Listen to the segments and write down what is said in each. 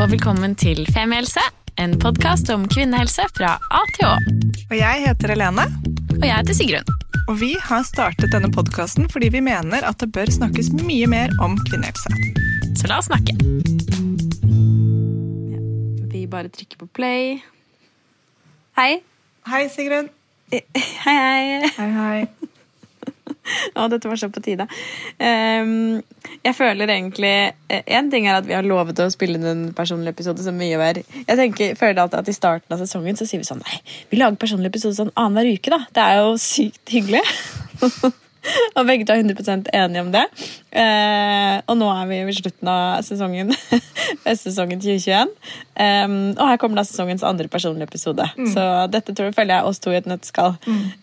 Og velkommen til Femihelse, en podkast om kvinnehelse fra A til Å. Og jeg heter Helene, Og jeg heter Sigrun. og vi har startet denne podkasten fordi vi mener at det bør snakkes mye mer om kvinnehelse. Så la oss snakke. Vi bare trykker på play. Hei. Hei, Sigrun. Hei, hei. Hei, hei. Å, dette var så på tide. Um, jeg føler egentlig En ting er at vi har lovet å spille inn en personlig episode som vi gjør. Jeg tenker, føler alltid at I starten av sesongen så sier vi sånn Nei, vi lager personlig episode sånn annenhver uke. da. Det er jo sykt hyggelig. og begge to er 100 enige om det. Uh, og nå er vi ved slutten av sesongen. Sesongen 2021. Um, og her kommer da sesongens andre personlige episode. Så dette tror jeg føler jeg oss to i et nøtteskall.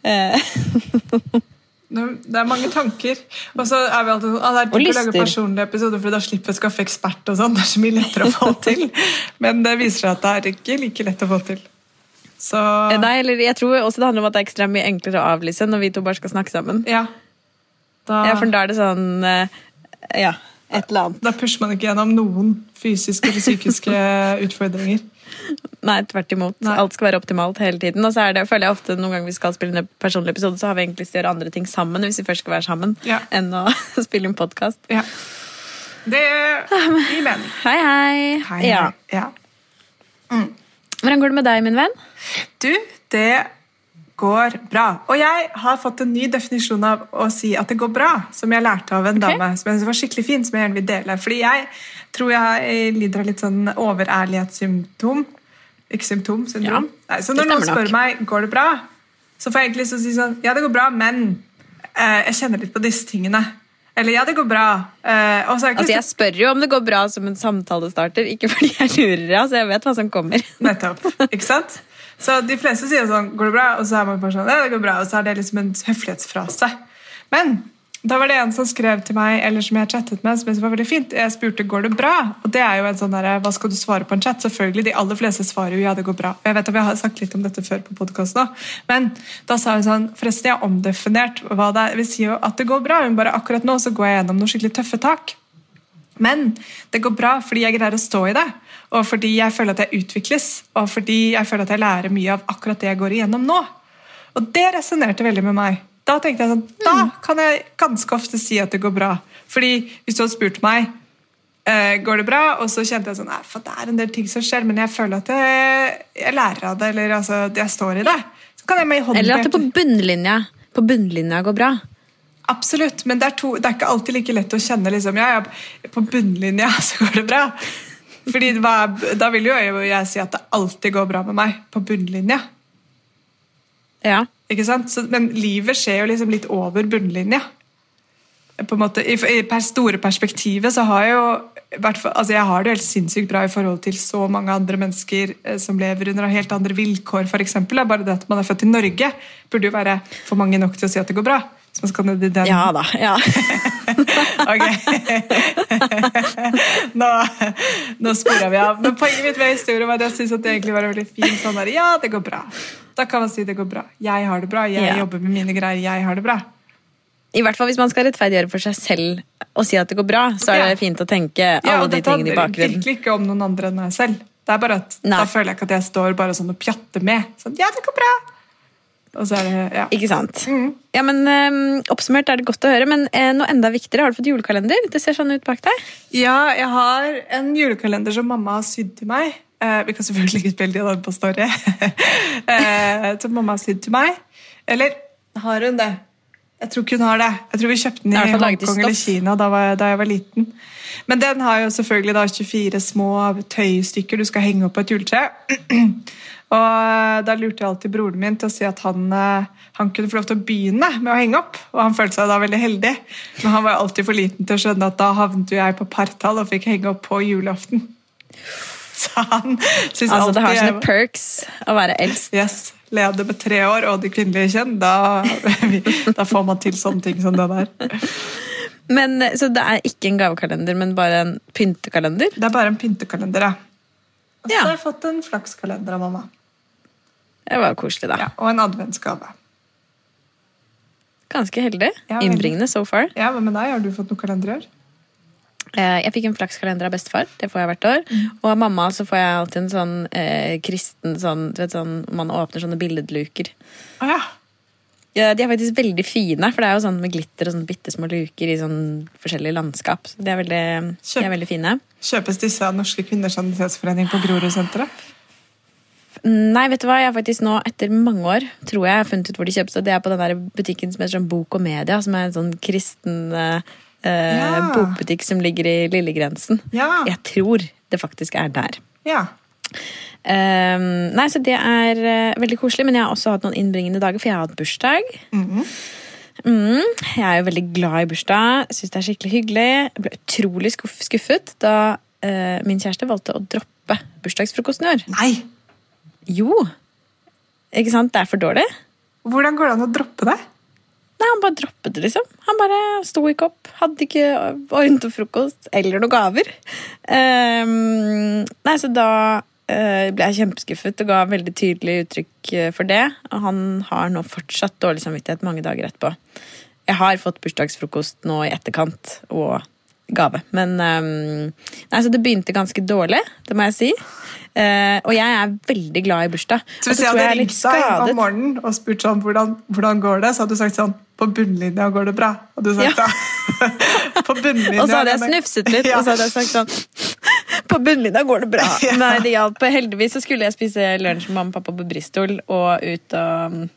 Eh, Det er mange tanker. Og så er vi alltid sånn ah, det er Og å lage personlige episoder, for da slipper vi å skaffe ekspert. og sånn. Det er så mye lettere å få til. Men det viser seg at det er ikke like lett å få til. Så Eh, Nei, eller jeg tror også det handler om at det er ekstremt mye enklere å avlyse når vi to bare skal snakke sammen. ja. Da, Ja, for da er det sånn eh, Ja, et eller annet. da pusher man ikke gjennom noen fysiske eller psykiske utfordringer. Nei, tvert imot. Nei. Alt skal være optimalt hele tiden. Og så er det, føler jeg ofte noen ganger vi skal spille en personlig episode, så har vi egentlig lyst til å gjøre andre ting sammen hvis vi først skal være sammen, Ja. enn å spille en podkast. Ja. Det gir mening. Hei, hei. Hei, Ja. hei. Ja. Hvordan går det med deg, min venn? Du, det går bra. Og jeg har fått en ny definisjon av å si at det går bra, som jeg lærte av en dame som jeg var skikkelig fin, som jeg gjerne vil dele. Fordi jeg tror jeg lider av litt sånn overærlighetssymptom. Ikke symptom, syndrom. Ja, så når noen spør nok. meg går det bra, så får jeg egentlig lyst til å si sånn Ja, det går bra, men eh, jeg kjenner litt på disse tingene. Eller ja, det går bra. Eh, jeg Altså, Jeg spør jo om det går bra som en samtalestarter, ikke fordi jeg lurer, deg. så jeg vet hva som kommer. Nettopp. Ikke sant? Så de fleste sier sånn 'Går det bra?' Og så er man bare sånn 'Ja, det går bra'. Og så er det liksom en høflighetsfrase. Men da var det en som skrev til meg, eller som jeg chattet med, som jeg var veldig fint. Jeg spurte 'Går det bra?' Og det er jo en sånn der, Hva skal du svare på en chat? Selvfølgelig, de aller fleste svarer jo 'ja, det går bra'. Jeg vet at vi har sagt litt om dette før på podkasten men da sa hun sånn Forresten, jeg har omdefinert hva det er. Vi sier jo at det går bra, men bare akkurat nå så går jeg gjennom noen skikkelig tøffe tak. Men det går bra fordi jeg greier å stå i det, og fordi jeg føler at jeg utvikles, og fordi jeg føler at jeg lærer mye av akkurat det jeg går igjennom nå. Og det resonnerte veldig med meg. Da tenkte jeg sånn, da kan jeg ganske ofte si at det går bra. Fordi hvis du hadde spurt meg eh, går det bra, og så kjente jeg sånn, nei, for det er en del ting som skjer, men jeg føler at jeg, jeg lærer av det, eller altså, jeg står i det. Så kan jeg med i hånden Eller at det på bunnlinja, på bunnlinja går bra. Absolutt, men det er, to, det er ikke alltid like lett å kjenne liksom, ja, ja, på bunnlinja så går det bra. Fordi Da vil jo jeg, jeg si at det alltid går bra med meg på bunnlinja. Ja. Ikke sant? Så, men livet skjer jo liksom litt over bunnlinja. På en måte, I det store perspektivet så har jeg jo altså jeg har det helt sinnssykt bra i forhold til så mange andre mennesker eh, som lever under helt andre vilkår, eksempel. Bare det at man er født i Norge, burde jo være for mange nok til å si at det går bra. Ja da. Ja. Ok. nå nå spora vi av. Men poenget mitt med historien var at jeg synes at det egentlig var veldig fint. Sånn der, ja, det går bra. Da kan man si det går bra. Jeg har det bra. Jeg Ja. jobber med mine greier. Jeg har det bra. I hvert fall hvis man skal rettferdiggjøre for seg selv og si at det går bra, så er det fint å tenke Ja, alle de tingene i bakgrunnen. virkelig ikke om noen andre enn meg selv. Det er bare at Nei. Da føler jeg ikke at jeg står bare sånn og pjatter med. Sånn, ja, det går bra. Og så er det, ja. Ikke sant? Mm. Ja, men um, Oppsummert er det godt å høre, men uh, noe enda viktigere, har du fått julekalender? Det ser sånn ut bak deg. Ja, jeg har en julekalender som mamma har sydd til meg. Uh, vi kan selvfølgelig ikke spille den på Story. uh, som mamma har sydd til meg. Eller har hun det? Jeg tror ikke hun har det. Jeg tror vi kjøpte den i Hongkong eller. Kina da, var da jeg var liten. Men den har jo selvfølgelig da 24 små tøystykker du skal henge opp på et juletre. Og eh, da lurte jeg alltid broren min til å si at han, eh, han kunne få lov til å begynne med å henge opp. Og han følte seg da veldig heldig. Men han var alltid for liten til å skjønne at da havnet jeg på partall og fikk henge opp på julaften. Så han synes Altså, det har sånne sine perks å være eldst. Yes, Leder med tre år og de kvinnelige kjønn, da, da får man til sånne ting som det der. Men, så det er ikke en gavekalender, men bare en pyntekalender? Det er bare en pyntekalender, ja. Og så Ja. har jeg fått en flakskalender av mamma. Det var koselig, da. Ja, og en adventsgave. Ganske heldig. Ja. Innbringende so far. Ja, Hva med deg? Har du fått noen kalender i år? Eh, Jeg fikk en flakskalender av bestefar. Det får jeg hvert år. Og av mamma så får jeg alltid en sånn eh, kristen sånn, du vet, sånn Man åpner sånne billedluker. Ah, ja. Ja, de er faktisk veldig fine, for det er jo sånn med glitter og sånne bitte små luker i sånn forskjellige landskap. Så de er veldig, de er veldig fine. Kjøpes disse av Norske kvinners sanitetsforening på Grorudsenteret? Nei, vet du hva? Jeg har faktisk nå, etter mange år, tror jeg jeg har funnet ut hvor de kjøpes. Det er på den der butikken som heter sånn Bok og Media, som er en sånn kristen eh, eh, Ja. bokbutikk som ligger i Lillegrensen. Ja. Jeg tror det faktisk er der. Ja. Um, nei, så det er uh, veldig koselig, men jeg har også hatt noen innbringende dager, for jeg har hatt bursdag. Mhm. Mm, jeg er jo veldig glad i bursdag, syns det er skikkelig hyggelig. Jeg ble utrolig skuffet da uh, min kjæreste valgte å droppe bursdagsfrokosten i år. Nei! Jo! Ikke sant? Det er for dårlig. Hvordan går det an å droppe det? Nei, Han bare droppet det, liksom. Han bare sto ikke opp. Hadde ikke ordnet frokost eller noen gaver. Um, nei, så da uh, ble jeg kjempeskuffet og ga veldig tydelig uttrykk eh, for det. Og han har nå fortsatt dårlig samvittighet mange dager etterpå. Jeg har fått bursdagsfrokost nå i etterkant og gave. Men um, nei, så det begynte ganske dårlig, det må jeg si. Uh, og jeg er veldig glad i bursdag. Så hvis jeg hadde jeg ringt deg om morgenen og spurt sånn, hvordan, hvordan går det, så hadde du sagt sånn På bunnlinja går det bra. Og du sagt Ja. da. på bunnlinja Og så hadde jeg snufset litt, Ja. og så hadde jeg sagt sånn På bunnlinja går det bra. Ja. Nei, det hjalp. Heldigvis så skulle jeg spise lunsj med mamma og pappa på Bristol og ut og mm,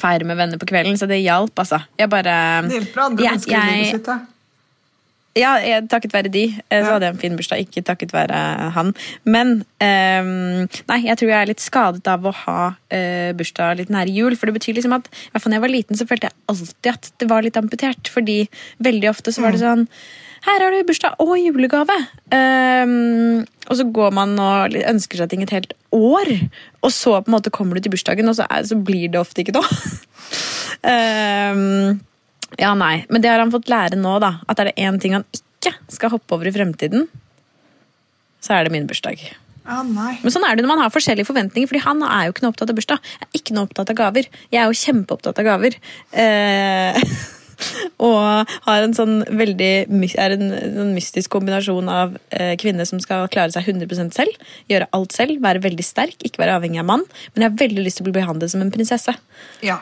feire med venner på kvelden, så det hjalp, altså. Jeg bare Det hjelper andre Jeg- mennesker i livet sitt. da. Ja, jeg, takket være de, eh, så Ja. hadde jeg en fin bursdag. Ikke takket være han. Men um, nei, jeg tror jeg er litt skadet av å ha uh, bursdag litt nære jul. For det betyr liksom at i hvert fall når jeg var liten, så følte jeg alltid at det var litt amputert. Fordi veldig ofte så var det sånn her har du bursdag og julegave! Um, og så går man og ønsker seg ting et helt år, og så på en måte kommer du til bursdagen, og så, er, så blir det ofte ikke noe. Ehm, ja, nei. Men det har han fått lære nå, da. At er det én ting han ikke skal hoppe over i fremtiden, så er det min bursdag. Ja, nei. Men sånn er det når man har forskjellige forventninger, fordi han er jo ikke noe opptatt av bursdag. Jeg er ikke noe opptatt av gaver. Jeg er jo kjempeopptatt av gaver. Eh, og har en sånn veldig er en, en mystisk kombinasjon av eh, kvinne som skal klare seg 100% selv, gjøre alt selv, være veldig sterk, ikke være avhengig av mann, men jeg har veldig lyst til å bli behandlet som en prinsesse. Ja.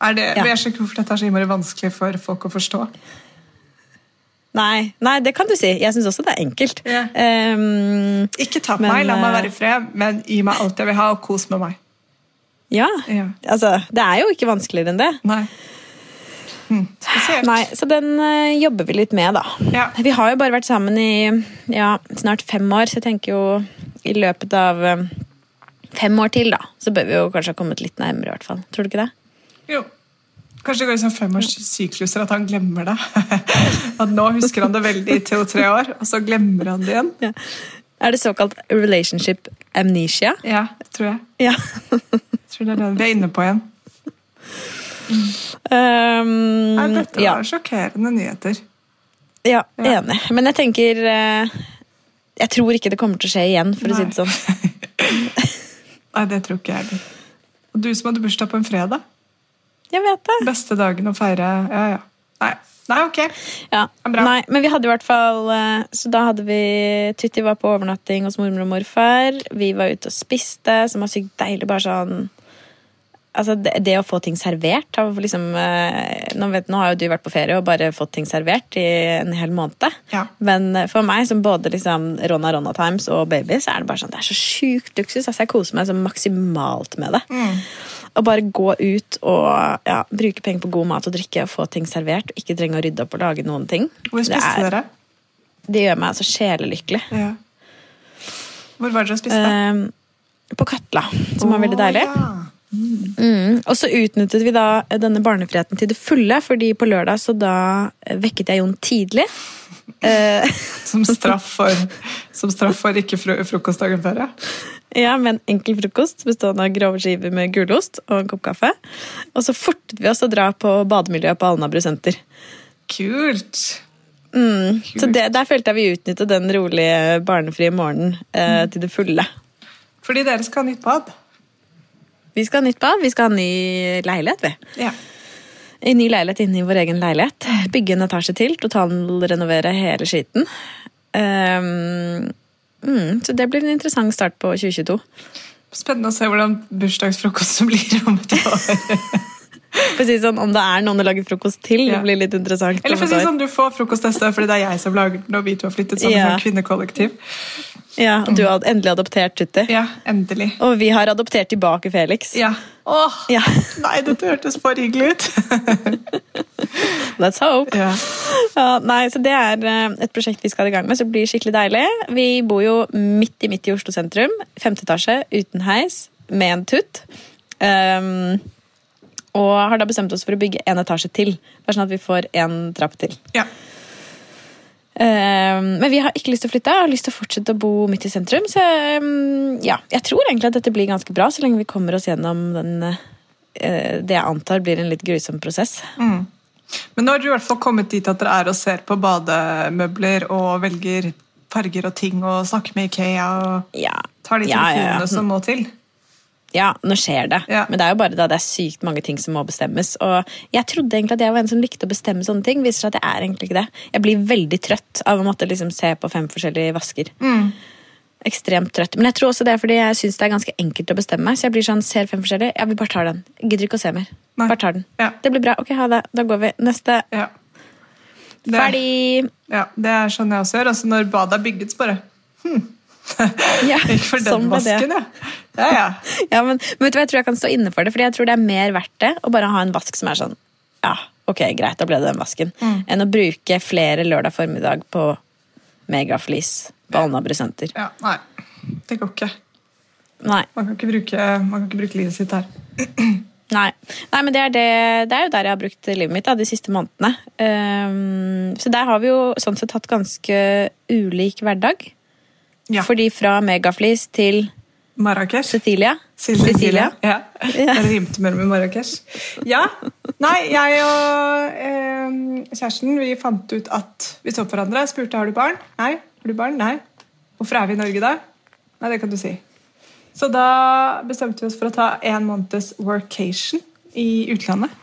Er det, Ja. Jeg skjønner ikke hvorfor dette er så innmari vanskelig for folk å forstå. Nei, nei, det kan du si. Jeg syns også det er enkelt. Ja. Um, Ikke ta på Men, meg, la meg eh, være i fred, men gi meg alt jeg vil ha, og kos med meg. ja. Ja. Altså, det er jo ikke vanskeligere enn det. Nei. Hm, spesielt. Nei, Så den uh, jobber vi litt med, da. Ja. Vi har jo bare vært sammen i ja, snart fem år, så jeg tenker jo i løpet av um, fem år til, da, så bør vi jo kanskje ha kommet litt nærmere, i hvert fall. Tror du ikke det? Jo. Kanskje det går i sånn femårssykluser at han glemmer det. At nå husker han det veldig i to-tre år, og så glemmer han det igjen. Ja. Er det såkalt relationship amnesia? Ja, det tror jeg. Ja. jeg tror det er det vi er inne på igjen. Um, Nei, dette ja. var sjokkerende nyheter. ja, Ja. enig. Men jeg tenker eh, Jeg tror ikke det kommer til å skje igjen, for å si det sånn. Nei, det tror ikke jeg heller. Og du som hadde bursdag på en fredag. Jeg vet det. Beste dagen å feire Ja, ja. Nei, Nei ok. Ja, Bra. Nei, men vi hadde i hvert fall eh, Så da hadde vi Tutti var på overnatting hos mormor og morfar. Vi var ute og spiste, som var sykt deilig. Bare sånn Altså, det, det å få ting servert liksom eh, nå, vet, nå har jo du vært på ferie og bare fått ting servert i en hel måned. Ja. Men eh, for meg, som både liksom Ronna Ronna Times og baby, så er det bare sånn, det er så sjukt luksus. Altså, jeg koser meg så maksimalt med det. Å bare gå ut og ja, bruke penger på god mat og drikke og få ting servert. Og ikke trenge å rydde opp og lage noen ting. Hvor Det spiste er- dere? Det gjør meg altså sjelelykkelig. Ja. Hvor var dere og spiste? Eh, på Katla, som var veldig deilig. Ja. Mm. Og så utnyttet vi da denne barnefriheten til det fulle, fordi på lørdag så da vekket jeg Jon tidlig. Eh, Som straff for, som straff for ikke fro frokost dagen før, ja. Ja, med en enkel frokost bestående av grove skiver med gulost og en kopp kaffe. Og så fortet vi oss å dra på bademiljøet på Alnabru senter. Kult. Mm. Så det, der følte jeg vi utnyttet den rolige, barnefrie morgenen eh, til det fulle. Fordi dere skal ha nytt bad. Vi skal ha nytt bad, vi skal ha ny leilighet, vi. Ja. En ny leilighet inne i vår egen leilighet. Bygge en etasje til, totalrenovere hele skiten. Um, mm, så det blir en interessant start på 2022. Spennende å se hvordan bursdagsfrokosten blir om et år. For å si sånn, Om det er noen å lage frokost til, Ja. det blir litt interessant. Eller for å si sånn, Du får frokost neste år fordi det er jeg som lager den, og vi to har flyttet sammen Ja. som kvinnekollektiv. Ja, og Du har endelig adoptert Tutti. Ja, endelig. Og vi har adoptert tilbake Felix. Ja. Åh, Ja, Nei, dette hørtes for hyggelig ut. Let's hope. ja. Ja, nei, så Det er eh, et prosjekt vi skal i gang med, så det blir skikkelig deilig. Vi bor jo midt i midt i Oslo sentrum. Femte etasje, uten heis, med en tutt. Um, og har da bestemt oss for å bygge en etasje til. Bare sånn at vi får en trapp til. ja. Um, men vi har ikke lyst til å flytte, jeg har lyst til å fortsette å bo midt i sentrum. Så um, ja, jeg tror egentlig at dette blir ganske bra, så lenge vi kommer oss gjennom den, uh, det jeg antar blir en litt grusom prosess. Men nå har dere i hvert fall kommet dit at dere er og ser på bademøbler og velger farger og ting og snakker med Ikea og Ja, tar de ja, ja, telefonene ja. som må til. Ja, nå skjer det. Ja. Men det er jo bare da det er sykt mange ting som må bestemmes. Og jeg trodde egentlig at jeg var en som likte å bestemme sånne ting. Viser seg at jeg er egentlig ikke det. Jeg blir veldig trøtt av å måtte liksom se på fem forskjellige vasker. Mm. Ekstremt trøtt. Men jeg tror også det er fordi jeg syns det er ganske enkelt å bestemme. meg. Så jeg blir sånn, ser fem forskjellige, ja, vi bare tar den. Gidder ikke å se mer. Nei. Bare tar den. Ja. Det blir bra. Ok, ha det. Da går vi. Neste. Ja. Det, Ferdig. ja, det er sånn jeg også gjør. Altså når badet er bygget, så bare Ja, Ikke for den sånn vasken, ja. Ja, ja. Ja, men, men vet du hva, jeg tror jeg kan stå inne for det, fordi jeg tror det er mer verdt det å bare ha en vask som er sånn Ja, ok, greit, da ble det den vasken. Mm. Enn å bruke flere lørdag formiddag på megaflis på Alnabru senter. ja. Nei, det går ikke. Nei. Man kan ikke bruke, man kan ikke bruke livet sitt her. Nei. Nei, men det er, det, det er jo der jeg har brukt livet mitt da, de siste månedene. Um, så der har vi jo sånn sett hatt ganske ulik hverdag. Ja. Fordi fra megaflis til Marrakech. Cecilia Cecilia. Ja. Ja. Jeg rimte mer med Marrakech. Ja. Nei, jeg og eh, kjæresten vi fant ut at vi så på hverandre. Spurte har du barn. Nei. Har du barn? Nei. Hvorfor er vi i Norge da? Nei, det kan du si. Så da bestemte vi oss for å ta en måneds workation i utlandet.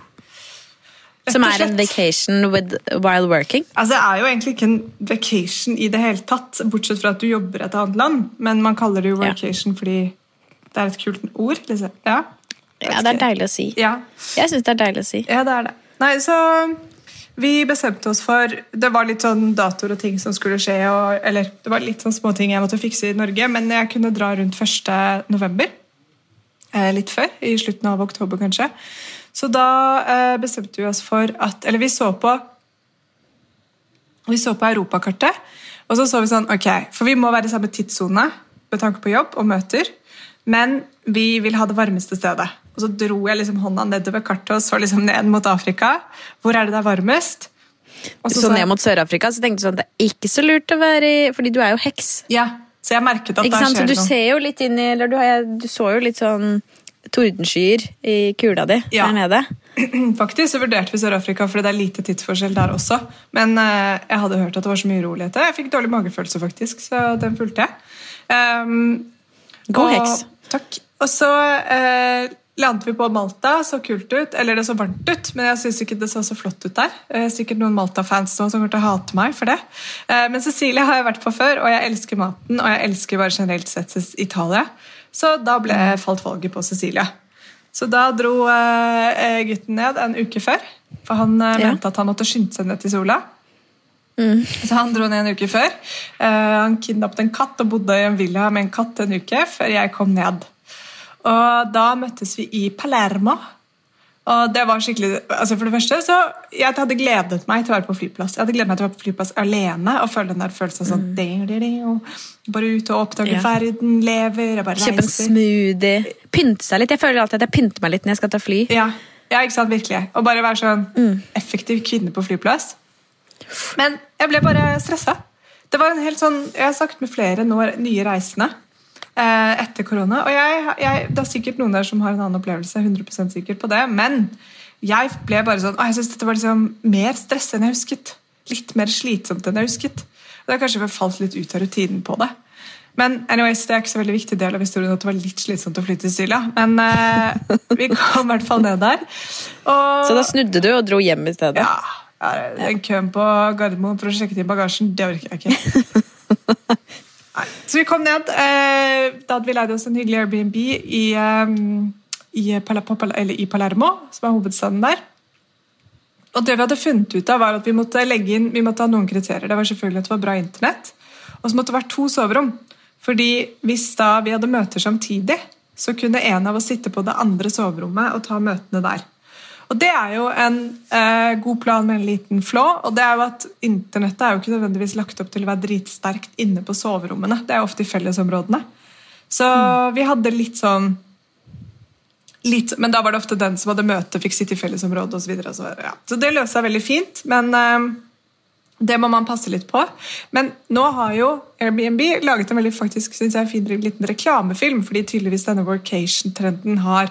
Som er en vacation with, while working. Altså, Det er jo egentlig ikke en vacation i det hele tatt, bortsett fra at du jobber et annet land. Men man kaller det jo Ja. fordi det er et kult ord. Liksom. Ja. Ja, det er deilig å si. Ja. Jeg syns det er deilig å si. ja, det er det. Nei, så vi bestemte oss for Det var litt sånn datoer og ting som skulle skje. Og, eller det var litt sånn små ting jeg måtte fikse i Norge, men jeg kunne dra rundt 1. november. Eh, litt før. I slutten av oktober, kanskje. Så da eh, bestemte vi oss for at Eller vi så på Vi så på europakartet, og så så vi sånn Ok, for vi må være i samme tidssone med tanke på jobb og møter, men vi vil ha det varmeste stedet. Og så dro jeg liksom hånda nedover kartet og så liksom ned mot Afrika. Hvor er det det er varmest? Og Så så ned mot Sør-Afrika så tenkte du sånn det er ikke så lurt å være i Fordi du er jo heks. Ja, så jeg merket at Ikke der sant? Så du noe. ser jo litt inn i Eller du, har, du så jo litt sånn tordenskyer i kula di Ja. der nede. Faktisk så vurderte vi Sør-Afrika fordi det er lite tidsforskjell der også. Men uh, jeg hadde hørt at det var så mye uroligheter. Jeg fikk dårlig magefølelse, faktisk, så den fulgte jeg. Um, God og- heks. Takk. Og så uh, landet vi på Malta. Så kult ut. Eller det så varmt ut, men jeg syns ikke det så så flott ut der. Uh, sikkert noen Malta-fans nå som kommer til å hate meg for det. Eh, men Cecilie har jeg vært på før, og jeg elsker maten. Og jeg elsker bare generelt sett Italia. Så da ble falt valget på Cecilia. Så da dro eh, gutten ned en uke før, for han eh, Ja. mente at han måtte skynde seg ned til sola. Så han dro ned en uke før. Eh, han kidnappet en katt og bodde i en villa med en katt en uke før jeg kom ned. Og da møttes vi i Palermo. Og det var skikkelig, altså for det første så Jeg hadde gledet meg til å være på flyplass. Jeg hadde gledet meg til å være på flyplass alene og føle den der følelsen av sånn ding, ding, ding, og Bare ut og oppdage Ja. verden, lever, Kjøpe en smoothie. Pynte seg litt. Jeg føler alltid at jeg pynter meg litt når jeg skal ta fly. Ja, ja, ikke sant, virkelig. Og bare være sånn effektiv kvinne på flyplass. Men jeg ble bare stressa. Det var en helt sånn, Jeg har snakket med flere nå, nye reisende etter korona. Og jeg, jeg, det er sikkert noen der som har en annen opplevelse, 100% sikker på det. Men jeg ble bare sånn, jeg synes dette var liksom mer stress enn jeg husket. Litt mer slitsomt enn jeg husket. Og det har kanskje falt litt ut av rutinen på det. Men anyways, det er ikke så veldig viktig del av historien at det var litt slitsomt å flytte til Syria. Men eh, vi kom i hvert fall ned der. Og, Så da snudde du og dro hjem i stedet. ja, ja, den køen på Gardermoen for å sjekke inn bagasjen, det orker jeg ikke. Så vi kom ned. Eh, da hadde vi leid oss en hyggelig Airbnb i, eh, i, i Palermo, som er hovedstaden der. Og det vi hadde funnet ut av var at Vi måtte legge inn, vi måtte ha noen kriterier. Det var selvfølgelig at det var bra internett, og så måtte det være to soverom. Fordi Hvis da vi hadde møter samtidig, så kunne en av oss sitte på det andre soverommet og ta møtene der. Og Det er jo en eh, god plan med en liten flå. og det er jo at Internettet er jo ikke nødvendigvis lagt opp til å være dritsterkt inne på soverommene. Det er jo ofte i fellesområdene. Så vi hadde litt sånn litt, Men da var det ofte den som hadde møte, fikk sitte i fellesområdet osv. Så, videre, så, ja. så det løste seg veldig fint. Men eh, det må man passe litt på. Men nå har jo Airbnb laget en veldig faktisk, synes jeg, fin liten reklamefilm, fordi tydeligvis denne workation-trenden har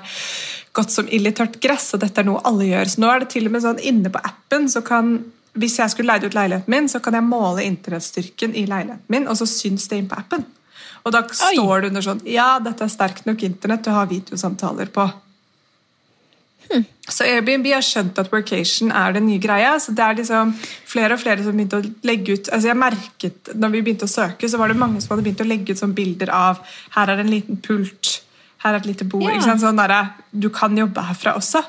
gått som ild i tørt gress, og dette er noe alle gjør. Så nå er det til og med sånn inne på appen, så kan hvis jeg skulle leid ut leiligheten min, så kan jeg måle internettstyrken i leiligheten min, og så syns det inn på appen. Og da står det under sånn Ja, dette er sterkt nok internett, du har videosamtaler på. Så Airbnb har skjønt at workation er den nye greia. så det er liksom flere og flere som begynte å legge ut altså jeg merket, når vi begynte å søke, så var det mange som hadde begynt å legge ut sånn bilder av her er en liten pult, her er et lite bord. Ja. Sånn der, du kan jobbe herfra også.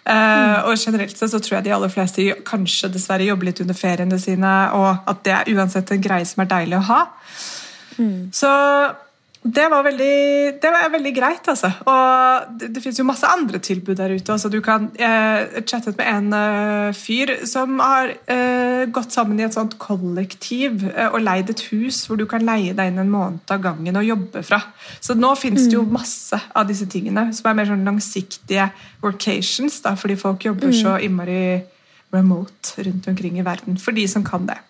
Eh, og generelt sett så tror jeg de aller fleste kanskje dessverre jobber litt under feriene sine, og at det er uansett en greie som er deilig å ha. Så det var veldig, det var veldig greit, altså. Og det, det finnes jo masse andre tilbud der ute. Altså, du kan eh, chattet med en eh, fyr som har eh, gått sammen i et sånt kollektiv eh, og leid et hus hvor du kan leie deg inn en måned av gangen og jobbe fra. Så nå finnes det jo masse av disse tingene som er mer sånn langsiktige workations, da, fordi folk jobber så innmari remote rundt omkring i verden. For de som kan det.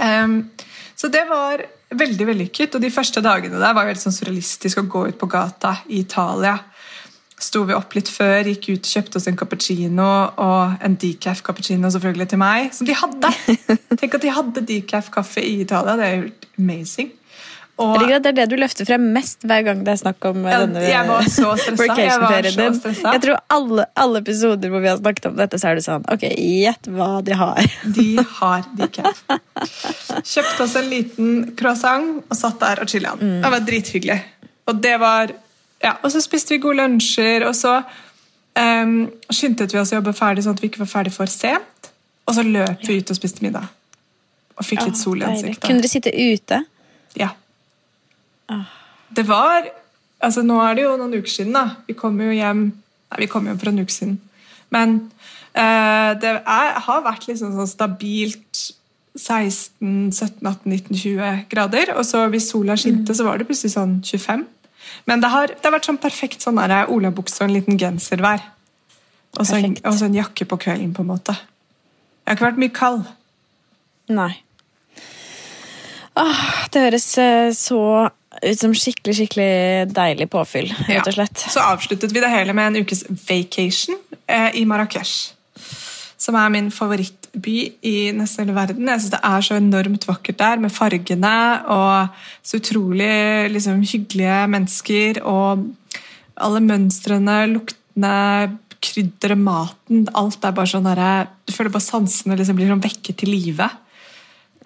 Um, så det var veldig vellykket, og de første dagene der var veldig sånn surrealistisk å gå ut på gata i Italia. Sto vi opp litt før, gikk ut, kjøpte oss en cappuccino og en decaf cappuccino selvfølgelig til meg, som de hadde. Tenk at de hadde decaf kaffe i Italia, det er jo amazing. Og, Jeg liker at Det er det du løfter frem mest hver gang det er snakk om Ja, denne jeg var så din. Jeg tror alle, alle episoder hvor vi har snakket om dette, så er det sånn Ok, gjett hva de har. De har decaf. Kjøpte oss en liten croissant og satt der og chilla. Mm. Det var drithyggelig. Og det var ja, og så spiste vi gode lunsjer, og så um, skyndte vi oss å jobbe ferdig sånn at vi ikke var ferdig for sent. Og så løp vi ut og spiste middag. Og fikk litt sol i ansiktet. Kunne dere sitte ute? Ja. Det var altså Nå er det jo noen uker siden, da. Vi kom jo hjem Nei, vi kom hjem for en uke siden. Men eh, det er, har vært liksom sånn stabilt 16-17-18-19-20 grader. Og så hvis sola skinte, så var det plutselig sånn 25. Men det har, det har vært sånn perfekt sånn der olabukse og en liten genservær. Og så en, og så en jakke på kvelden, på en måte. Jeg har ikke vært mye kald. Nei. Åh, det høres eh, så ut som skikkelig, skikkelig deilig påfyll, rett og slett. Ja. Så avsluttet vi det hele med en ukes vacation eh, i Marrakech. Som er min favorittby i nesten hele verden. Jeg synes Det er så enormt vakkert der, med fargene og så utrolig liksom, hyggelige mennesker. Og alle mønstrene, luktene, krydderet, maten. Alt er bare sånn derre Du føler bare sansene liksom blir sånn vekket til live.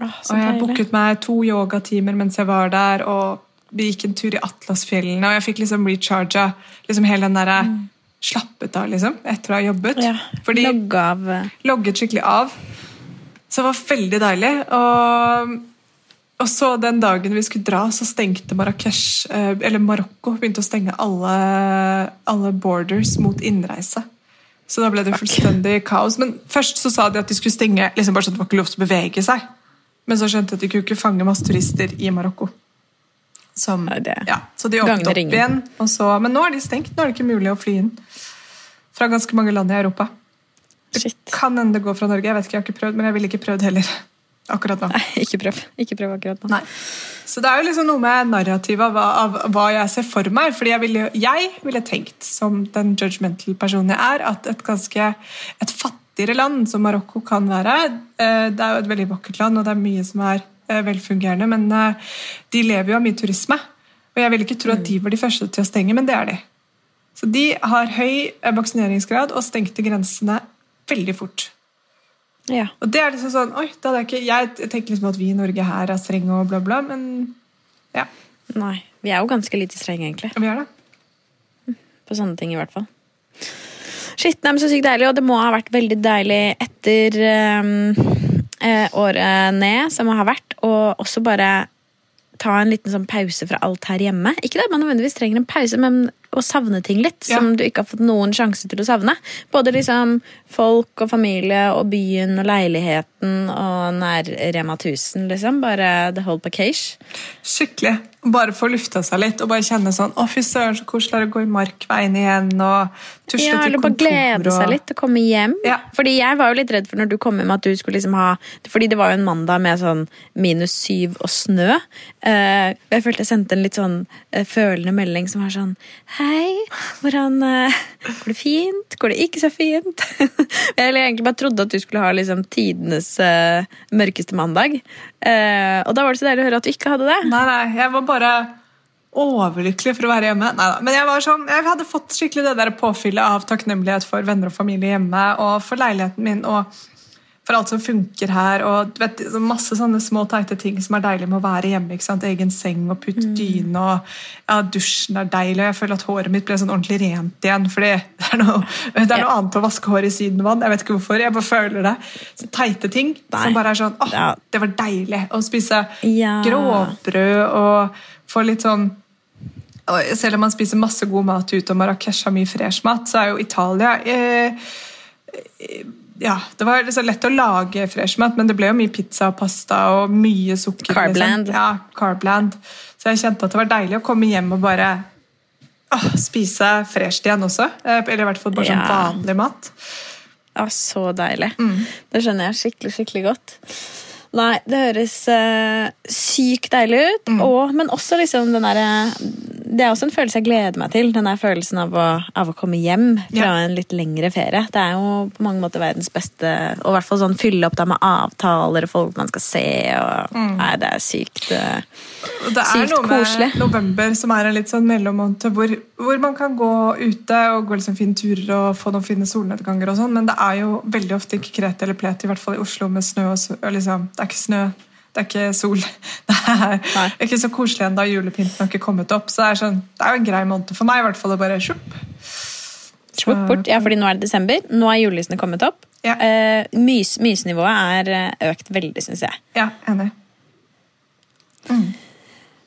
Og jeg booket meg to yogatimer mens jeg var der, og vi gikk en tur i Atlasfjellene, og jeg fikk liksom recharga liksom hele den derre Slappet av, liksom, etter å ha jobbet. Ja, Fordi Logge av eh, logget skikkelig av. Så det var veldig deilig. Og, Og så den dagen vi skulle dra, så stengte Marrakech, eh, eller Marokko begynte å stenge alle, alle borders mot innreise. Så da ble det fullstendig kaos. Men først så sa de at de skulle stenge liksom bare at det var ikke lov til å bevege seg. Men så skjønte jeg at de kunne ikke fange masse turister i Marokko. Som, det- ja, så de åpnet opp igjen. Så, men nå er de stengt. Nå er det ikke mulig å fly inn fra ganske mange land i Europa. Shit. Kan hende det går fra Norge. Jeg vet ikke, jeg har ikke prøvd, men jeg ville ikke prøvd heller. Akkurat nå. Nei, ikke prøv. Ikke prøv akkurat nå. Nei. Så det er jo liksom noe med narrativet av, hva- av hva jeg ser for meg. fordi jeg ville, jeg ville tenkt, som den judgmental personen jeg er, at et ganske et fattigere land som Marokko kan være eh, Det er jo et veldig vakkert land, og det er mye som er velfungerende, men eh, de lever jo av mye turisme. Og jeg vil ikke tro at de var de første til å stenge, men det er de. Så de har høy eh, vaksineringsgrad og stengte grensene veldig fort. Ja. Og det er liksom sånn, oi, det hadde jeg ikke, Jeg tenker liksom at vi i Norge her er strenge og bla, bla, men ja, Nei. Vi er jo ganske lite strenge, egentlig. vi er det. På sånne ting, i hvert fall. Shit, nei, men Så sykt deilig, og det må ha vært veldig deilig etter ehm, eh, året ned som har vært, og også bare ta en liten sånn pause fra alt her hjemme. Ikke det man nødvendigvis trenger en pause, men å savne ting litt Ja. som du ikke har fått noen sjanse til å savne. Både liksom folk og familie og byen og leiligheten og nær Rema 1000, liksom. Bare the whole package. Skikkelig. Bare få lufta seg litt og bare kjenne sånn Å, fy søren, så koselig å gå i Markveien igjen og tusle Ja, til eller bare glede og- seg litt og komme hjem. Ja. Fordi jeg var jo litt redd for når du kom hjem at du skulle liksom ha Fordi det var jo en mandag med sånn minus syv og snø. Eh, jeg følte jeg sendte en litt sånn eh, følende melding som var sånn Hei, hvordan eh, Går det fint? Går det ikke så fint? Jeg egentlig bare trodde at du skulle ha liksom tidenes uh, mørkeste mandag. Uh, og da var det så deilig å høre at du ikke hadde det. Nei, nei, jeg var bare overlykkelig for å være hjemme. Neida. Men jeg sånn, jeg hadde fått skikkelig det der påfyllet av takknemlighet for venner og familie hjemme, og for leiligheten min, og for alt som funker her, og vet, masse sånne små teite ting som er deilig med å være hjemme. ikke sant? Egen seng og putt dyne, og ja, dusjen er deilig, og jeg føler at håret mitt ble sånn ordentlig rent igjen, fordi det er noe, det er noe annet å vaske hår i sydenvann. Jeg vet ikke hvorfor, jeg bare føler det. Så teite ting Nei. som bare er sånn, åh, Ja. det var deilig å spise Ja. grovbrød og få litt sånn og Selv om man spiser masse god mat ute, og Marrakech har mye fresh mat, så er jo Italia eh, ja, Det var så lett å lage fresh mat, men det ble jo mye pizza og pasta og mye sukker. Carbland. Liksom. Ja, carbland. Så jeg kjente at det var deilig å komme hjem og bare åh, spise fresht igjen også. Eh, Eller i hvert fall bare sånn vanlig mat. Ja, så deilig. Det skjønner jeg skikkelig, skikkelig godt. Nei, det høres uh, sykt deilig ut, og, men også liksom den derre Det er også en følelse jeg gleder meg til. Den der følelsen av å, av å komme hjem fra Ja. en litt lengre ferie. Det er jo på mange måter verdens beste Og i hvert fall sånn fylle opp da med avtaler og folk man skal se. Og, Nei, det er sykt. koselig. Uh, det er noe med koselig. november som er en litt sånn mellommåned hvor, hvor man kan gå ute og gå liksom fine turer og få noen fine solnedganger og sånn, men det er jo veldig ofte ikke kret eller Plet, i hvert fall i Oslo med snø og, liksom, Det er ikke snø, det er ikke sol. Det er Nei. ikke så koselig ennå, julepynten har ikke kommet opp. Så det er, sånn, det er jo en grei måned for meg i hvert fall Det bare sjupp. Sjupp bort. Ja, fordi nå er det desember. Nå er julelysene kommet opp. Ja. Uh, mys, mysnivået er eh, økt veldig, syns jeg. Ja, enig.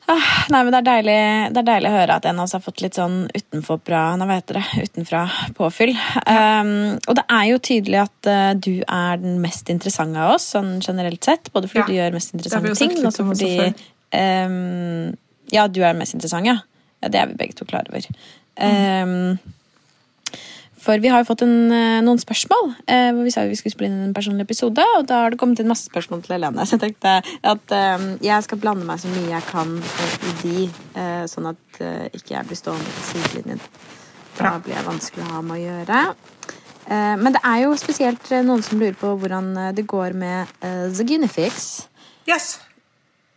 Ah, nei, men det er, deilig, det er deilig å høre at en av oss har fått litt sånn utenfra Nei, hva heter det? Utenfra påfyll. Um, og det er jo tydelig at uh, du er den mest interessante av oss, sånn generelt sett. Både fordi Ja. du gjør mest interessante ting, og men også fordi um, Ja, du er den mest interessante, ja. ja. Det er vi begge to klar over. Um, for vi har jo fått en, eh, noen spørsmål. eh, hvor Vi sa jo vi skulle spille inn en personlig episode, og da har det kommet inn masse spørsmål til Helene. Så jeg tenkte at eh, jeg skal blande meg så mye jeg kan eh, i de, eh, sånn at eh, ikke jeg blir stående på sidelinjen. Da blir jeg vanskelig å ha med å gjøre. Eh, men det er jo spesielt noen som lurer på hvordan det går med The Gunifix. Yes.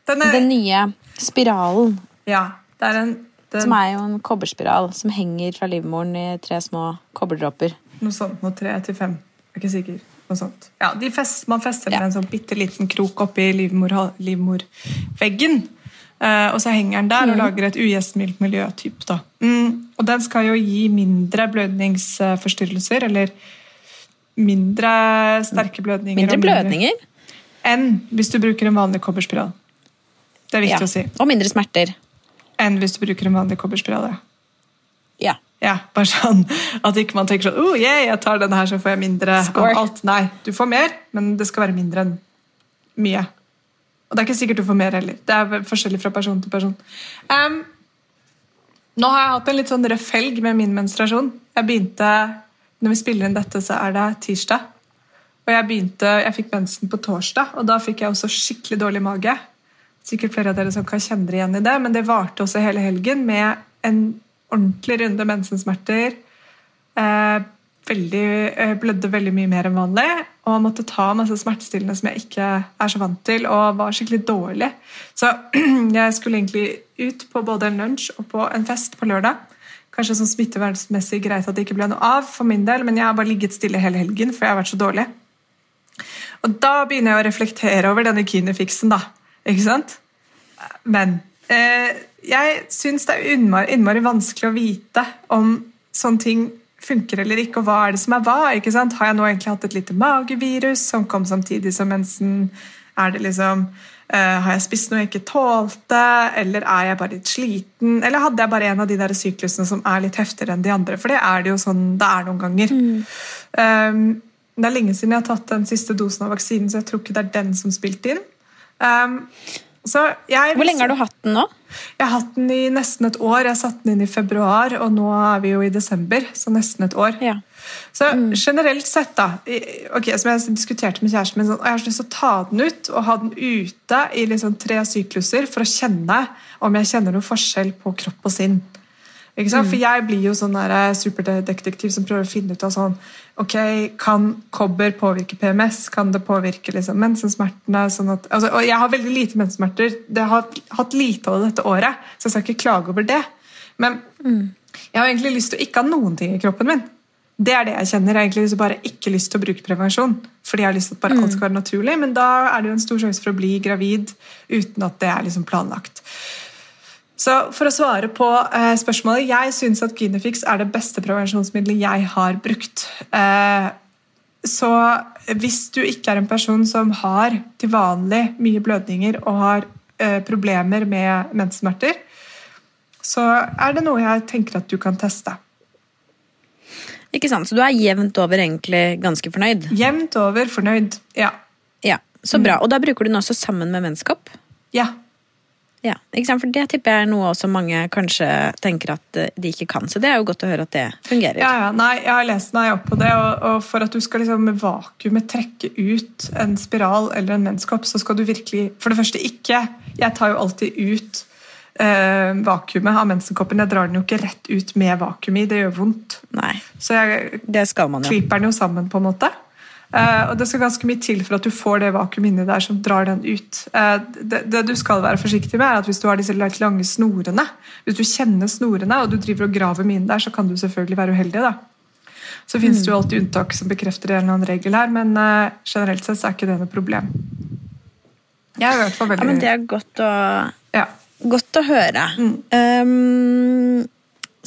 Den er, Den nye spiralen, ja, det er en den, som er jo en kobberspiral som henger fra livmoren i tre små kobberdråper. Noe sånt, noe tre til fem. Jeg er ikke sikker. Noe sånt. Ja, fest, man fester Ja. med en sånn bitte liten krok oppi livmor, livmorveggen. Eh, og så henger den der og lager et ugjestmildt miljø. Typ, da. Mm, og den skal jo gi mindre blødningsforstyrrelser, eller mindre sterke blødninger. Mindre blødninger? blødninger. Enn hvis du bruker en vanlig kobberspiral. Det er viktig Ja. å si. Og mindre smerter. Enn hvis du bruker en vanlig kobberspirale. Ja. Ja. Bare sånn At ikke man tenker sånn oh, yeah, jeg tar denne her, så får jeg mindre Score. av alt. Nei, du får mer, men det skal være mindre enn mye. Og det er ikke sikkert du får mer heller. Det er forskjellig fra person til person. Um, nå har jeg hatt en litt sånn røff helg med min menstruasjon. Jeg begynte, Når vi spiller inn dette, så er det tirsdag. Og jeg begynte, jeg fikk mensen på torsdag, og da fikk jeg også skikkelig dårlig mage. Sikkert flere av dere som kan kjenne igjen i det, men det varte også hele helgen med en ordentlig runde mensensmerter. Eh, veldig, eh, blødde veldig mye mer enn vanlig og måtte ta masse smertestillende som jeg ikke er så vant til, og var skikkelig dårlig. Så jeg skulle egentlig ut på både en lunsj og på en fest på lørdag. Kanskje sånn smittevernmessig greit at det ikke ble noe av for min del, men jeg har bare ligget stille hele helgen, for jeg har vært så dårlig. Og da begynner jeg å reflektere over denne Kine-fiksen, da. Ikke sant? Men eh, jeg syns det er innmari, innmari vanskelig å vite om sånne ting funker eller ikke, og hva er det som er hva. ikke sant? Har jeg nå egentlig hatt et lite magevirus som kom samtidig som mensen? Er det liksom eh, Har jeg spist noe jeg ikke tålte, eller er jeg bare litt sliten? Eller hadde jeg bare en av de der syklusene som er litt heftigere enn de andre? For det er det jo sånn det er noen ganger. Um, det er lenge siden jeg har tatt den siste dosen av vaksinen, så jeg tror ikke det er den som spilte inn. Um, så jeg, Hvor lenge har du hatt den nå? Jeg har hatt den i nesten et år. Jeg satte den inn i februar, og nå er vi jo i desember, så nesten et år. Ja. Så generelt sett, da i- ok, Som jeg diskuterte med kjæresten min, sånn, jeg har så lyst til å ta den ut og ha den ute i liksom tre sykluser for å kjenne om jeg kjenner noen forskjell på kropp og sinn. Sant? For jeg blir jo sånn eh, superdetektiv som prøver å finne ut av sånn Ok, kan kobber påvirke PMS? Kan det påvirke liksom mensensmertene? Sånn at, altså, og jeg har veldig lite menssmerter. Det har hatt lite av det dette året, så jeg skal ikke klage over det. Men jeg har egentlig lyst til å ikke ha noen ting i kroppen min. Det er det jeg kjenner. Jeg har egentlig bare ikke lyst til å bruke prevensjon. Fordi jeg har lyst til at bare alt skal være naturlig, Men da er det jo en stor sjanse for å bli gravid uten at det er liksom planlagt. Så For å svare på eh, spørsmålet Jeg syns at Gynefix er det beste prevensjonsmiddelet jeg har brukt. Eh, så hvis du ikke er en person som har til vanlig mye blødninger og har eh, problemer med menssmerter, så er det noe jeg tenker at du kan teste. Ikke sant? Så du er jevnt over egentlig ganske fornøyd? Jevnt over fornøyd. Ja. Ja, Så bra. Og da bruker du den også sammen med menskopp? Ja. Ja? For det tipper jeg er noe også mange kanskje tenker at eh, de ikke kan. Så det er jo godt å høre at det fungerer. Ja, ja, nei, jeg har lest meg opp på det, og, og for at du skal liksom med vakuumet trekke ut en spiral eller en menskopp, så skal du virkelig For det første ikke Jeg tar jo alltid ut eh, vakuumet av mensenkoppen. Jeg drar den jo ikke rett ut med vakuum i, det gjør vondt. Nei, Så jeg det skal man jo. klyper den jo sammen, på en måte. Eh, og det skal ganske mye til for at du får det vakuumet inni der som drar den ut. Eh, det, det du skal være forsiktig med, er at hvis du har disse lange snorene, hvis du kjenner snorene og du driver og graver mye inn der, så kan du selvfølgelig være uheldig. da. Så finnes det jo alltid unntak som bekrefter en eller annen regel her, men eh, generelt sett så er ikke det noe problem. Jeg er i hvert fall Ja, men Det er godt å, ja. godt å høre. Mm. Um,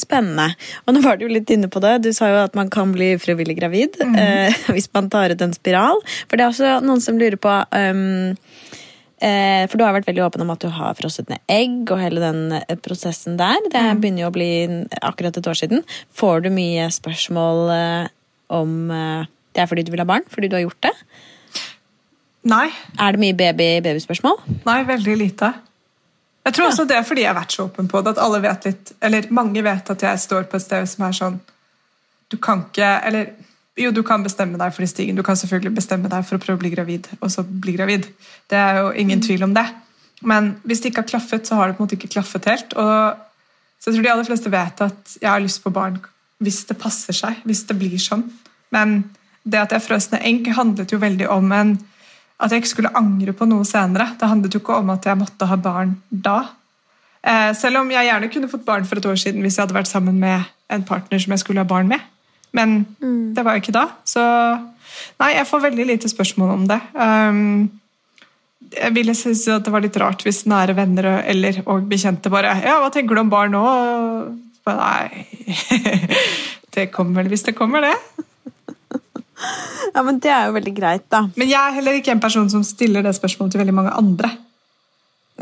spennende. Og nå var du jo litt inne på det. Du sa jo at man kan bli frivillig gravid Mm. eh, hvis man tar ut en spiral. For det er også noen som lurer på um, eh, For du har vært veldig åpen om at du har frosset ned egg og hele den eh, prosessen der. Det Mm. begynner jo å bli akkurat et år siden. Får du mye spørsmål eh, om eh, det er fordi du vil ha barn? Fordi du har gjort det? Nei. Er det mye baby, babyspørsmål? Nei, veldig lite. Jeg tror også det er fordi jeg har vært så åpen på det, at alle vet litt, eller mange vet at jeg står på et sted som er sånn Du kan ikke Eller jo, du kan bestemme deg for de stigen. Du kan selvfølgelig bestemme deg for å prøve å bli gravid, og så bli gravid. Det er jo ingen tvil om det. Men hvis det ikke har klaffet, så har det på en måte ikke klaffet helt. Og så jeg tror de aller fleste vet at jeg har lyst på barn hvis det passer seg, hvis det blir sånn. Men det at jeg frøs ned egg, handlet jo veldig om en at jeg ikke skulle angre på noe senere. Det handlet jo ikke om at jeg måtte ha barn da. Eh, selv om jeg gjerne kunne fått barn for et år siden hvis jeg hadde vært sammen med en partner som jeg skulle ha barn med. Men det var jo ikke da. Så nei, jeg får veldig lite spørsmål om det. Um, jeg ville synes at det var litt rart hvis nære venner eller og bekjente bare Ja, hva tenker du om barn nå? Nei Det kommer vel hvis det kommer, det. Ja, men Det er jo veldig greit, da. Men jeg er heller ikke en person som stiller det spørsmålet til veldig mange andre.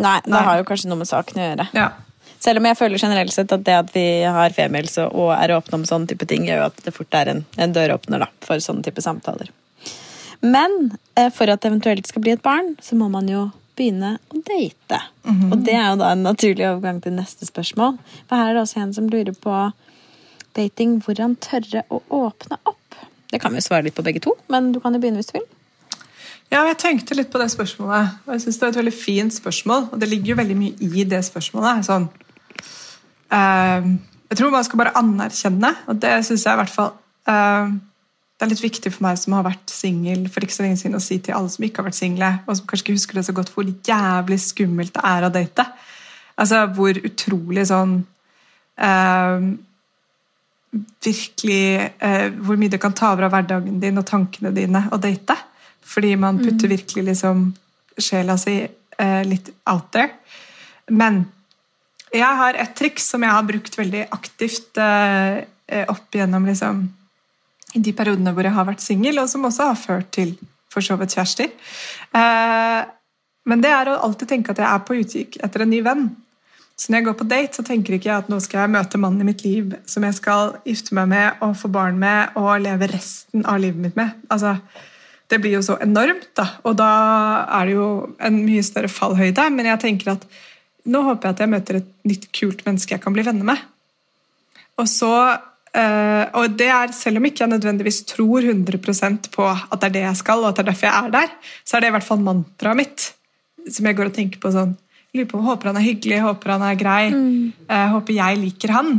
Nei, det Nei. har jo kanskje noe med saken å gjøre. Ja. Selv om jeg føler generelt sett at det at vi har femihelse og- er åpne om sånne type ting, gjør jo at det fort er en, en døråpner da, for sånne type samtaler. Men eh, for at det eventuelt skal bli et barn, så må man jo begynne å date. Og det er jo da en naturlig overgang til neste spørsmål. For her er det også en som lurer på dating, hvordan tørre å åpne opp. Det kan vi svare litt på begge to, men du kan jo begynne hvis du vil. Ja, jeg tenkte litt på det spørsmålet, og jeg synes det var et veldig fint spørsmål. Og det ligger jo veldig mye i det spørsmålet. Sånn, eh, jeg tror man skal bare anerkjenne, og det syns jeg i hvert fall eh, Det er litt viktig for meg som har vært singel for ikke så lenge siden, å si til alle som ikke har vært single, og som kanskje ikke husker det så godt, hvor jævlig skummelt det er å date. Altså hvor utrolig sånn eh, virkelig eh, Hvor mye det kan ta over av hverdagen din og tankene dine å date. Fordi man putter virkelig liksom sjela si eh, litt out there. Men jeg har et triks som jeg har brukt veldig aktivt eh, eh, opp gjennom liksom, i de periodene hvor jeg har vært singel, og som også har ført til for så vidt kjærester. Eh, men det er å alltid tenke at jeg er på utkikk etter en ny venn. Så når jeg går på date, så tenker ikke jeg at nå skal jeg møte mannen i mitt liv som jeg skal gifte meg med og få barn med og leve resten av livet mitt med. Altså, det blir jo så enormt, da. Og da er det jo en mye større fallhøyde. Men jeg tenker at nå håper jeg at jeg møter et nytt, kult menneske jeg kan bli venner med. Og så eh, Og det er, selv om ikke jeg nødvendigvis tror 100% på at det er det jeg skal, og at det er derfor jeg er der, så er det i hvert fall mantraet mitt som jeg går og tenker på sånn lurer på, Håper han er hyggelig, håper han er grei, eh, håper jeg liker han.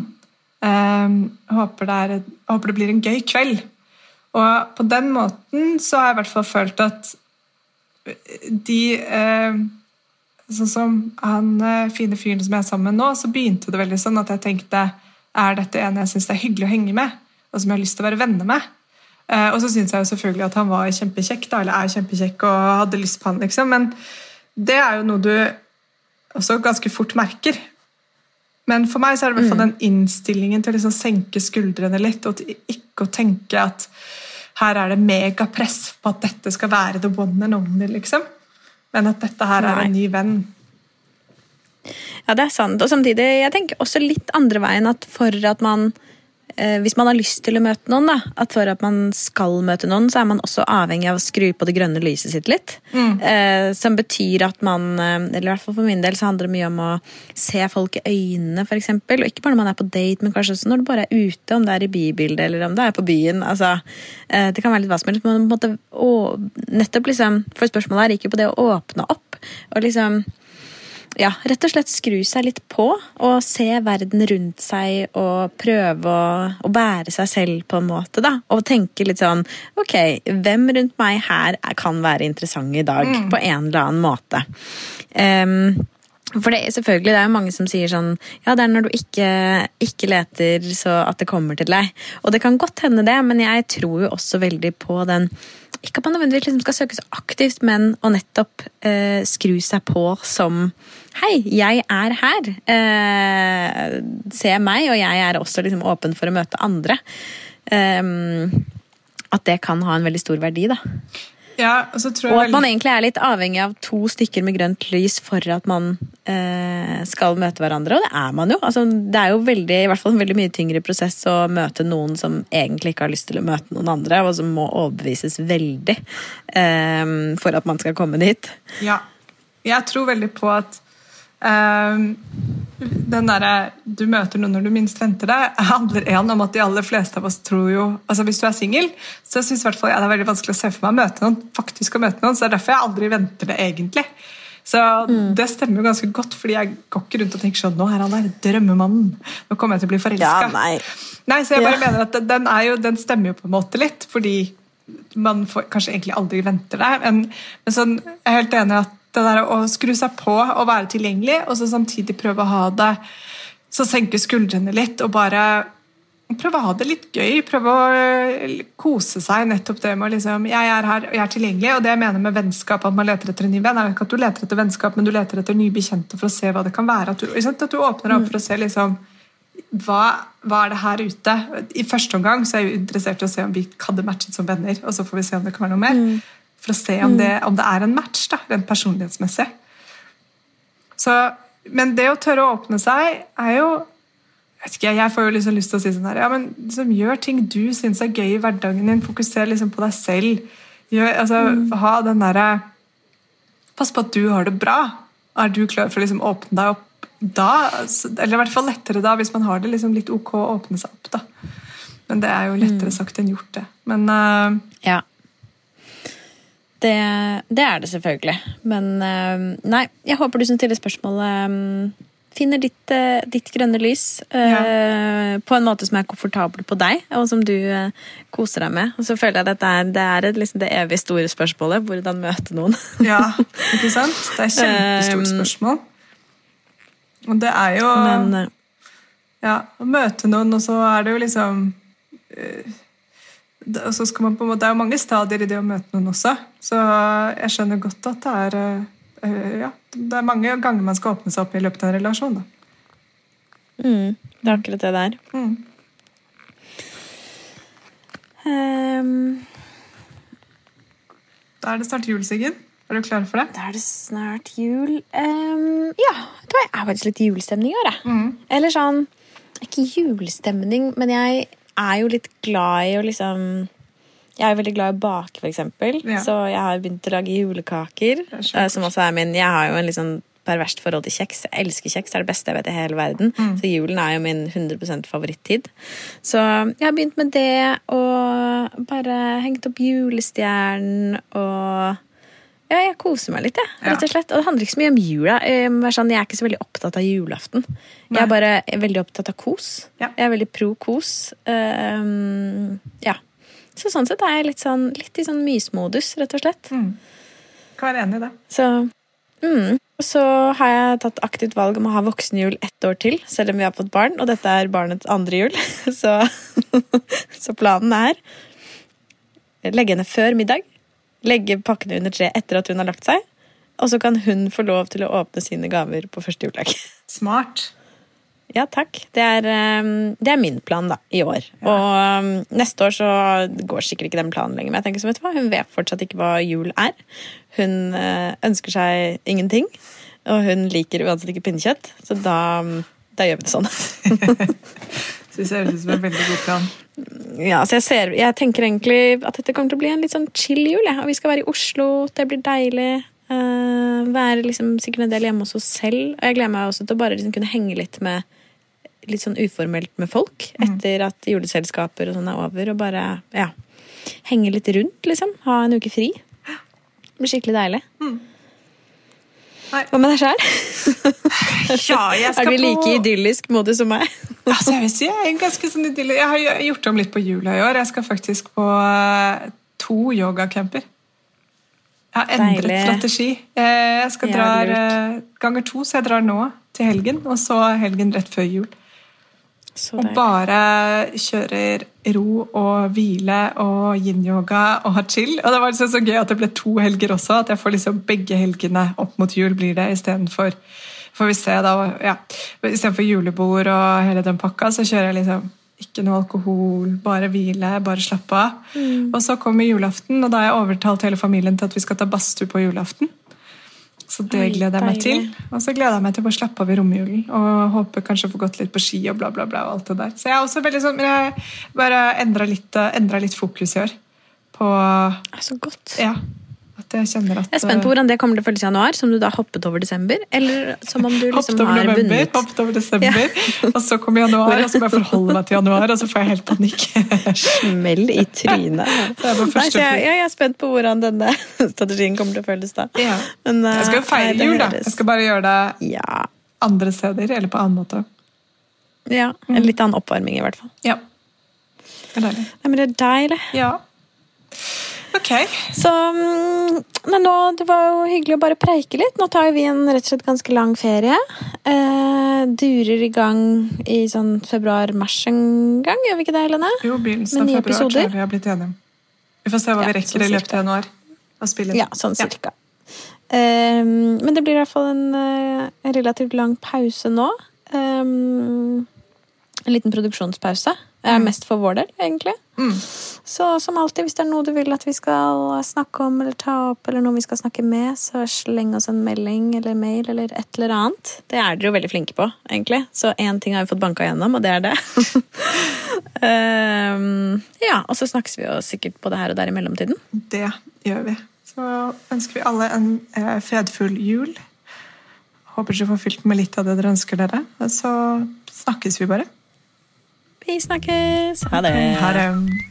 Eh, håper, det er, håper det blir en gøy kveld. Og på den måten så har jeg i hvert fall følt at de eh, Sånn som han eh, fine fyren som jeg er sammen med nå, så begynte det veldig sånn at jeg tenkte er dette en jeg syns det er hyggelig å henge med, og som jeg har lyst til å være venner med? Eh, og så syns jeg jo selvfølgelig at han var kjempekjekk, da, eller er kjempekjekk og hadde lyst på han, liksom. Men det er jo noe du også ganske fort merker. Men for meg så er det i hvert fall den innstillingen til å liksom senke skuldrene litt, og til ikke å tenke at her er det megapress på at dette skal være the one and only, liksom. Men at dette her er en ny venn. Ja, det er sant. Og samtidig, jeg tenker også litt andre veien at for at man Hvis man har lyst til å møte noen, da, at for at man skal møte noen, så er man også avhengig av å skru på det grønne lyset sitt litt. Eh, som betyr at man, eh, eller i hvert fall for min del, så handler det mye om å se folk i øynene, for eksempel. Og ikke bare når man er på date, men kanskje også når du bare er ute, om det er i bybildet eller om det er på byen. Altså, eh, det kan være litt hva som helst, men på en måte, å, nettopp liksom, for spørsmålet her gikk jo på det å åpne opp. Og liksom ja, rett og slett skru seg litt på og se verden rundt seg og prøve å, å bære seg selv på en måte, da. Og tenke litt sånn Ok, hvem rundt meg her er- kan være interessant i dag? På en eller annen måte. Um, for det, selvfølgelig, det er jo mange som sier sånn Ja, det er når du ikke, ikke leter så at det kommer til deg. Og det kan godt hende det, men jeg tror jo også veldig på den Ikke at man nødvendigvis liksom skal søke så aktivt, men å nettopp eh, skru seg på som Hei, jeg er her. Eh, se meg, og jeg er også liksom åpen for å møte andre. Eh, at det kan ha en veldig stor verdi, da. Ja, og så tror jeg Og at man egentlig er litt avhengig av to stykker med grønt lys for at man eh, skal møte hverandre, og det er man jo. Altså, det er jo veldig, i hvert fall en veldig mye tyngre prosess å møte noen som egentlig ikke har lyst til å møte noen andre, og som må overbevises veldig eh, for at man skal komme dit. Ja. Jeg tror veldig på at den derre du møter noen når du minst venter det, handler en om at de aller fleste av oss tror jo altså Hvis du er singel, så syns jeg jeg det er veldig vanskelig å se for meg å møte noen. faktisk å møte noen, Så det er derfor jeg aldri venter det, egentlig. Så det stemmer jo ganske godt, fordi jeg går ikke rundt og tenker sånn Nå er han der, drømmemannen. Nå kommer jeg til å bli forelska. Ja, nei. Nei, så jeg bare Ja. mener at den, jo, den stemmer jo på en måte litt, fordi man får, kanskje egentlig aldri venter det. Men, men sånn, jeg er helt enig at det der å skru seg på og være tilgjengelig, og så samtidig prøve å ha det Så senke skuldrene litt og bare prøve å ha det litt gøy. Prøve å øh, kose seg. Nettopp det med å liksom Jeg er her, og jeg er tilgjengelig. Og det jeg mener med vennskap, at man leter etter en ny venn, er ikke at du leter etter vennskap, men du leter etter nye bekjente for å se hva det kan være. At du, at du åpner opp for å se liksom hva, hva er det her ute? I første omgang så er jeg jo interessert i å se om vi hadde matchet som venner, og så får vi se om det kan være noe mer. For å se om det, om det er en match, da, rent personlighetsmessig. Så, men det å tørre å åpne seg er jo jeg, ikke, jeg får jo liksom lyst til å si sånn her, ja, men liksom, Gjør ting du syns er gøy i hverdagen din. Fokuser liksom på deg selv. Gjør, altså, Ha den derre Pass på at du har det bra. Er du klar for å liksom åpne deg opp da? Eller i hvert fall lettere da, hvis man har det liksom litt ok å åpne seg opp. da. Men det er jo lettere sagt enn gjort, det. Men uh, Ja. Det, det er det selvfølgelig. Men eh, nei, jeg håper du som stiller spørsmålet eh, finner ditt, eh, ditt grønne lys ja. på en måte som er komfortabel på deg, og som du koser deg med. Og så føler jeg at dette er, det er liksom, det evig store spørsmålet. Hvordan møte noen. Ja, ikke sant? Det er et kjempestort spørsmål. Og det er jo Men ja, å møte noen, og så er det jo liksom måte, det er jo mange stadier i det å møte noen også, så jeg skjønner godt at det er eh, ja, det er mange ganger man skal åpne seg opp i løpet av en relasjon. Mm, det er akkurat det det er. Mm. Um, Da er det snart jul, Siggen. Er du klar for det? da er det snart jul. Um, ja, det er faktisk litt julestemning i år, jeg. Mm. Eller sånn Ikke julestemning, men jeg er jo litt glad i å liksom Jeg er veldig glad i å bake, eksempel. Ja. Så jeg har begynt å lage julekaker. Er eh, Som også er min Jeg har jo en litt sånn perverst forhold til kjeks. Jeg elsker kjeks. Det er det beste jeg vet i hele verden. Mm. Så julen er jo min 100% favorittid. Så jeg har begynt med det, og bare hengt opp julestjernen og ja, jeg koser meg litt, jeg. Ja. Rett og slett. Og det handler ikke så mye om jula. Jeg er sånn, jeg er ikke så veldig opptatt av julaften. Jeg er bare veldig opptatt av kos. Ja. Jeg er veldig pro kos. Um, ja. Så sånn sett er jeg litt, sånn, litt i sånn mysmodus, rett og slett. Mm. Kan være enig i det. Så, mm. Så har jeg tatt aktivt valg om å ha voksenjul ett år til, selv om vi har fått barn. Og dette er barnets andre jul. Så, så planen er legge henne før middag. Legge pakkene under treet etter at hun har lagt seg. Og så kan hun få lov til å åpne sine gaver på første juledag. Smart. Ja, takk. Det er, um, det er min plan da, i år. Og um, neste år så går sikkert ikke den planen lenger. Men jeg tenker som vet du hva, hun vet fortsatt ikke hva jul er. Hun uh, ønsker seg ingenting. Og hun liker uansett ikke pinnekjøtt. Så da, da gjør vi det sånn. Syns jeg høres ut som en veldig god plan. Ja, så jeg, ser, jeg tenker egentlig at dette kommer til å bli en litt sånn chill jul. Ja. Og vi skal være i Oslo. Det blir deilig. Uh, være liksom sikkert en del hjemme hos oss selv. Og jeg gleder meg også til å bare liksom kunne henge litt med litt sånn uformelt med folk etter at juleselskaper og sånn er over. Og bare ja, henge litt rundt, liksom. Ha en uke fri. Det blir skikkelig deilig. Nei. Hva med deg sjøl? Ja, Er du like på... idyllisk måte som meg? Altså, jeg vil si jeg er ganske sånn idyllisk. Jeg har gjort om litt på jula i år. Jeg skal faktisk på eh, to yogacamper. Jeg har endret Deilig. strategi. Eh, Jeg skal dra eh, ganger to, så jeg drar nå til helgen, og så helgen rett før jul. Så Og bare kjører ro og hvile og yin-yoga og chill. Og det var liksom så gøy at det ble to helger også, at jeg får liksom begge helgene opp mot jul blir det istedenfor Får vi se, da. Ja. Istedenfor julebord og hele den pakka, så kjører jeg liksom ikke noe alkohol, bare hvile, bare slappe av. Mm. Og så kommer julaften, og da har jeg overtalt hele familien til at vi skal ta badstue på julaften. Så det Oi, gleder jeg meg til. Og så gleder jeg meg til å slappe av i romjulen og håper kanskje å få gått litt på ski og bla, bla, bla. og alt det der. Så jeg er også veldig sånn, men jeg bare endra litt, litt fokus i år. På Så godt. Ja. At jeg kjenner at Jeg er spent på hvordan det kommer til å føles i januar, som du da hoppet over desember. Eller som om du liksom har november, vunnet. hoppet over desember, og så kommer januar, og så må jeg forholde meg til januar, og så får jeg helt panikk. Smell i trynet. På Nei, jeg, jeg er spent på hvordan denne strategien kommer til å føles da. Ja. Men, uh, Jeg skal jo feire jul, da. Jeg skal bare gjøre det Ja. andre steder, eller på annen måte. ja. En litt annen oppvarming, i hvert fall. Ja. Det er deilig. Nei, men det er deilig. Ja. Ok. Så Men nå, Det var jo hyggelig å bare preike litt. Nå tar vi en rett og slett ganske lang ferie. Eh, durer i gang i sånn februar-mars en gang, gjør vi ikke det, Helene? Jo, begynnelsen av februar tror jeg vi har blitt enige om. Vi får se hva Ja, vi rekker sånn i løpet av januar. Ja, sånn cirka. Eh, men det blir i hvert fall en eh, relativt lang pause nå. Eh, en liten produksjonspause. Er mest for vår del, egentlig. Mm. Så som alltid, hvis det er noe du vil at vi skal snakke om eller ta opp, eller noe vi skal snakke med, så sleng oss en melding eller mail eller et eller annet. Det er dere jo veldig flinke på, egentlig. Så én ting har vi fått banka gjennom, og det er det. um, ja, og så snakkes vi jo sikkert både her og der i mellomtiden. Det gjør vi. Så ønsker vi alle en eh, fredfull jul. Håper dere får fylt med litt av det dere ønsker dere. Så snakkes vi bare. Vi snakkes! Ha det! Ha det.